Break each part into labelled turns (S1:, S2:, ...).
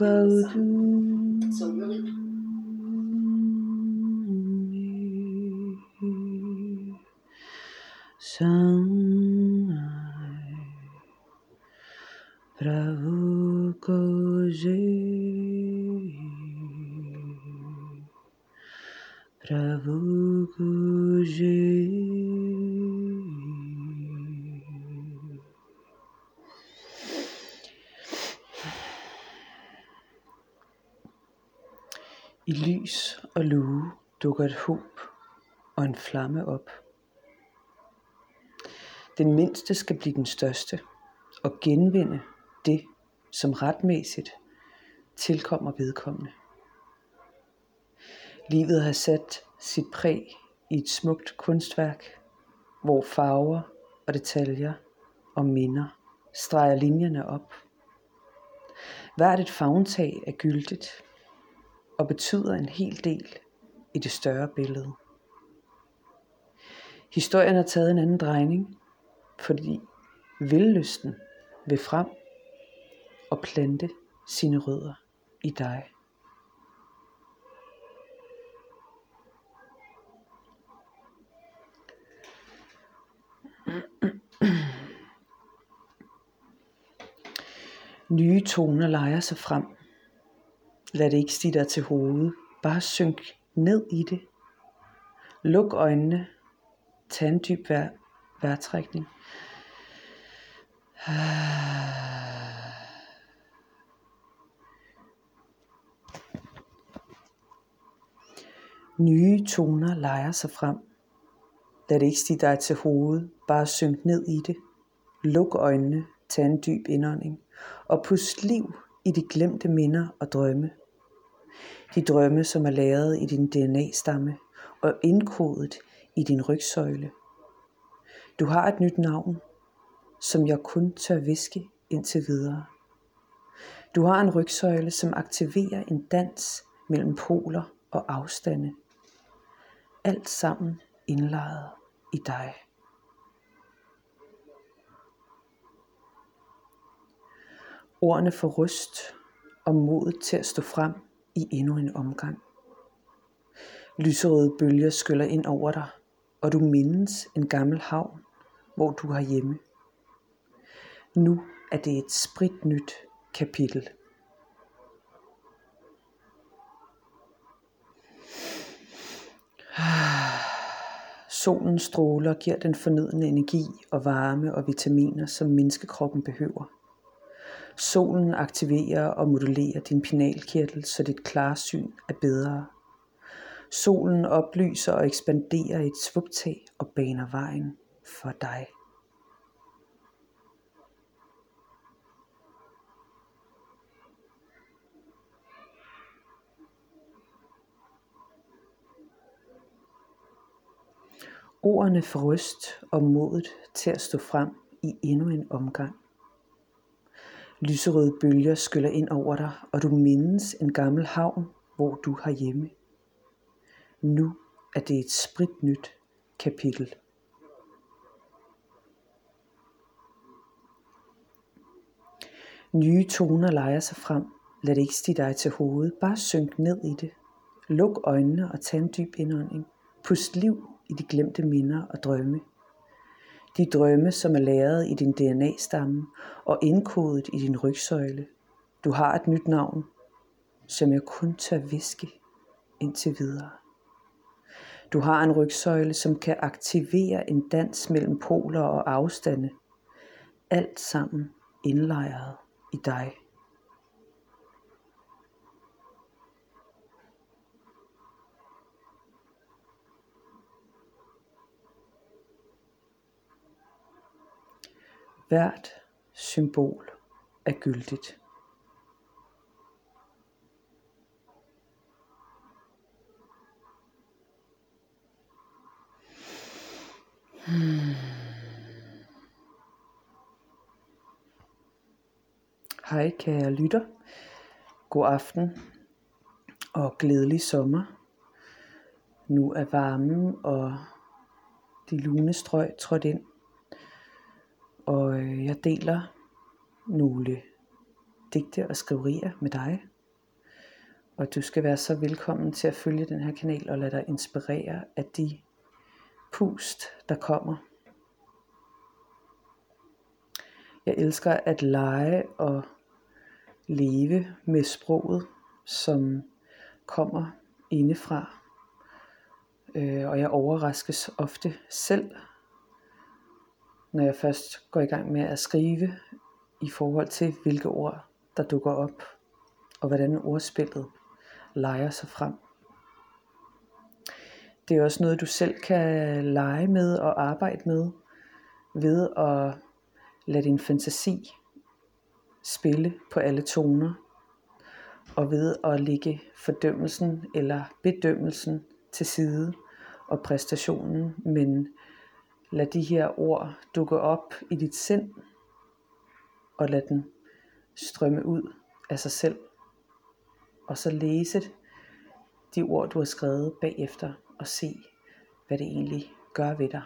S1: go to.
S2: So really.
S1: Sunlight, Prabhu I lys og lue dukker et håb og en flamme op. Den mindste skal blive den største og genvinde det, som retmæssigt tilkommer vedkommende. Livet har sat sit præg i et smukt kunstværk, hvor farver og detaljer og minder streger linjerne op. Hvert et fagntag er gyldigt og betyder en hel del i det større billede. Historien har taget en anden drejning, fordi vildlysten vil frem og plante sine rødder i dig. Nye toner leger sig frem. Lad det ikke stige dig til hovedet. Bare synk ned i det. Luk øjnene. Tag en dyb vær, vejrtrækning. Nye toner leger sig frem. Lad det ikke stige dig til hovedet. Bare synk ned i det. Luk øjnene. Tag en dyb indånding. Og pust liv i de glemte minder og drømme. De drømme, som er lagret i din DNA-stamme og indkodet i din rygsøjle. Du har et nyt navn, som jeg kun tør viske indtil videre. Du har en rygsøjle, som aktiverer en dans mellem poler og afstande. Alt sammen indlejret i dig. Ordene for ryst og modet til at stå frem i endnu en omgang. Lyserøde bølger skyller ind over dig, og du mindes en gammel havn, hvor du har hjemme. Nu er det et sprit nyt kapitel. Solen stråler og giver den fornødne energi og varme og vitaminer, som menneskekroppen behøver. Solen aktiverer og modulerer din pinalkirtel, så dit klarsyn er bedre. Solen oplyser og ekspanderer et svuptag og baner vejen for dig. Ordene får ryst og modet til at stå frem i endnu en omgang. Lyserøde bølger skyller ind over dig, og du mindes en gammel havn, hvor du har hjemme. Nu er det et sprit nyt kapitel. Nye toner leger sig frem. Lad det ikke stige dig til hovedet. Bare synk ned i det. Luk øjnene og tag en dyb indånding. Pust liv i de glemte minder og drømme. De drømme, som er lagret i din DNA-stamme og indkodet i din rygsøjle. Du har et nyt navn, som jeg kun tør viske indtil videre. Du har en rygsøjle, som kan aktivere en dans mellem poler og afstande. Alt sammen indlejret i dig. Hvert symbol er gyldigt. Hmm. Hej kære lytter. God aften og glædelig sommer. Nu er varmen og de lune strøg trådt ind. Og øh, jeg deler nogle digte og skriverier med dig. Og du skal være så velkommen til at følge den her kanal og lade dig inspirere af de pust, der kommer. Jeg elsker at lege og leve med sproget, som kommer indefra. Øh, og jeg overraskes ofte selv, når jeg først går i gang med at skrive, i forhold til hvilke ord, der dukker op, og hvordan ordspillet leger sig frem. Det er også noget, du selv kan lege med og arbejde med, ved at lade din fantasi spille på alle toner, og ved at lægge fordømmelsen eller bedømmelsen til side og præstationen, men lad de her ord dukke op i dit sind, og lad den strømme ud af sig selv. Og så læse de ord, du har skrevet bagefter, og se, hvad det egentlig gør ved dig.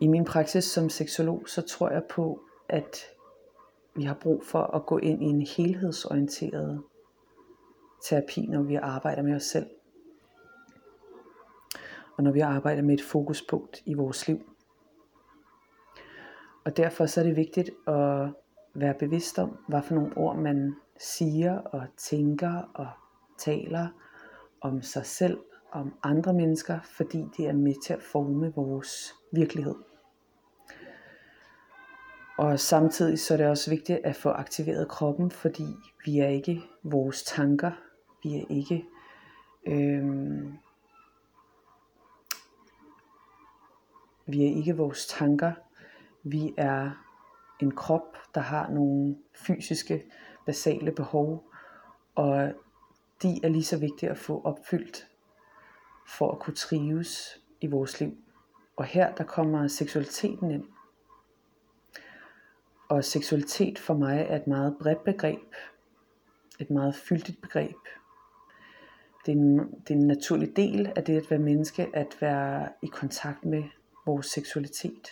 S1: I min praksis som seksolog, så tror jeg på, at vi har brug for at gå ind i en helhedsorienteret terapi, når vi arbejder med os selv. Og når vi arbejder med et fokuspunkt i vores liv. Og derfor så er det vigtigt at være bevidst om, hvad for nogle ord man siger og tænker og taler om sig selv, om andre mennesker, fordi det er med til at forme vores virkelighed. Og samtidig så er det også vigtigt at få aktiveret kroppen, fordi vi er ikke vores tanker, vi er ikke øh, vi er ikke vores tanker, vi er en krop, der har nogle fysiske, basale behov, og de er lige så vigtige at få opfyldt for at kunne trives i vores liv. Og her der kommer seksualiteten ind. Og seksualitet for mig er et meget bredt begreb. Et meget fyldigt begreb. Det er, en, det er en naturlig del af det at være menneske, at være i kontakt med vores seksualitet.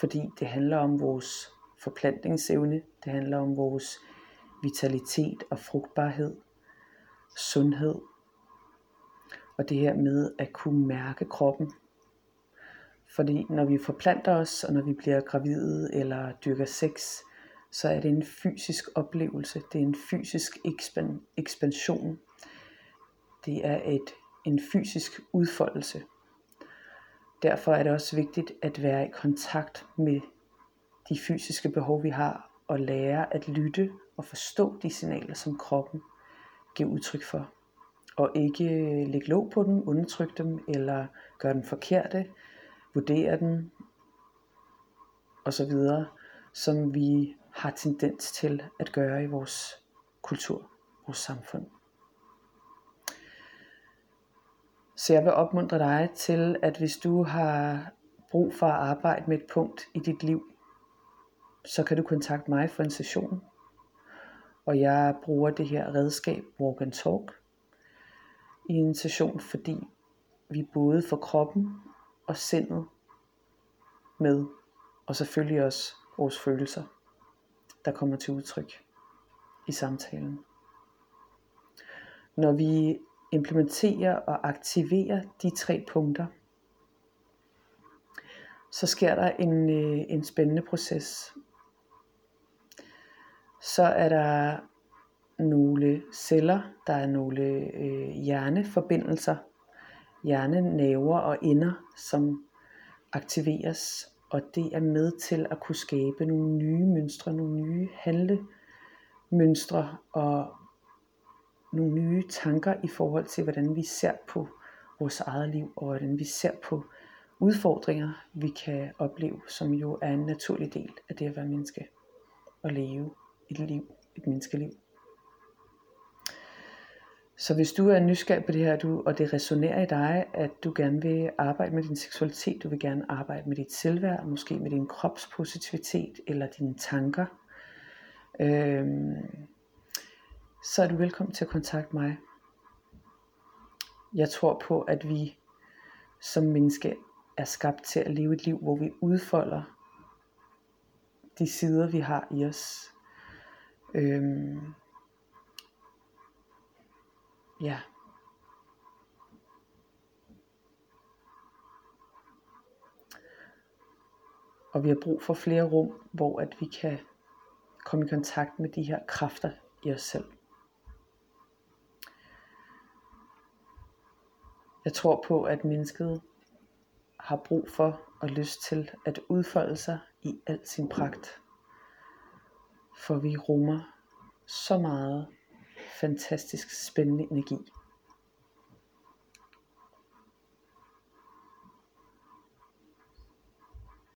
S1: Fordi det handler om vores forplantningsevne, det handler om vores vitalitet og frugtbarhed, sundhed, og det her med at kunne mærke kroppen. Fordi når vi forplanter os, og når vi bliver gravide eller dyrker sex, så er det en fysisk oplevelse, det er en fysisk ekspansion, det er et, en fysisk udfoldelse. Derfor er det også vigtigt at være i kontakt med de fysiske behov, vi har, og lære at lytte og forstå de signaler, som kroppen giver udtryk for. Og ikke øh, lægge låg på dem, undertrykke dem, eller gøre den forkerte, vurdere den, og så videre, som vi har tendens til at gøre i vores kultur, vores samfund. Så jeg vil opmuntre dig til, at hvis du har brug for at arbejde med et punkt i dit liv, så kan du kontakte mig for en session. Og jeg bruger det her redskab, Walk and Talk, i en session, fordi vi både får kroppen og sindet med, og selvfølgelig også vores følelser, der kommer til udtryk i samtalen. Når vi implementerer og aktiverer de tre punkter, så sker der en, øh, en spændende proces. Så er der nogle celler, der er nogle øh, hjerneforbindelser, hjernenaver og ender, som aktiveres, og det er med til at kunne skabe nogle nye mønstre, nogle nye handlemønstre og nogle nye tanker i forhold til, hvordan vi ser på vores eget liv, og hvordan vi ser på udfordringer, vi kan opleve, som jo er en naturlig del af det at være menneske og leve et liv, et menneskeliv. Så hvis du er nysgerrig på det her, du, og det resonerer i dig, at du gerne vil arbejde med din seksualitet, du vil gerne arbejde med dit selvværd, måske med din kropspositivitet eller dine tanker, øhm, så er du velkommen til at kontakte mig. Jeg tror på, at vi som menneske er skabt til at leve et liv, hvor vi udfolder de sider, vi har i os. Øhm, ja. Og vi har brug for flere rum, hvor at vi kan komme i kontakt med de her kræfter i os selv. Jeg tror på, at mennesket har brug for og lyst til at udfolde sig i al sin pragt. For vi rummer så meget fantastisk spændende energi.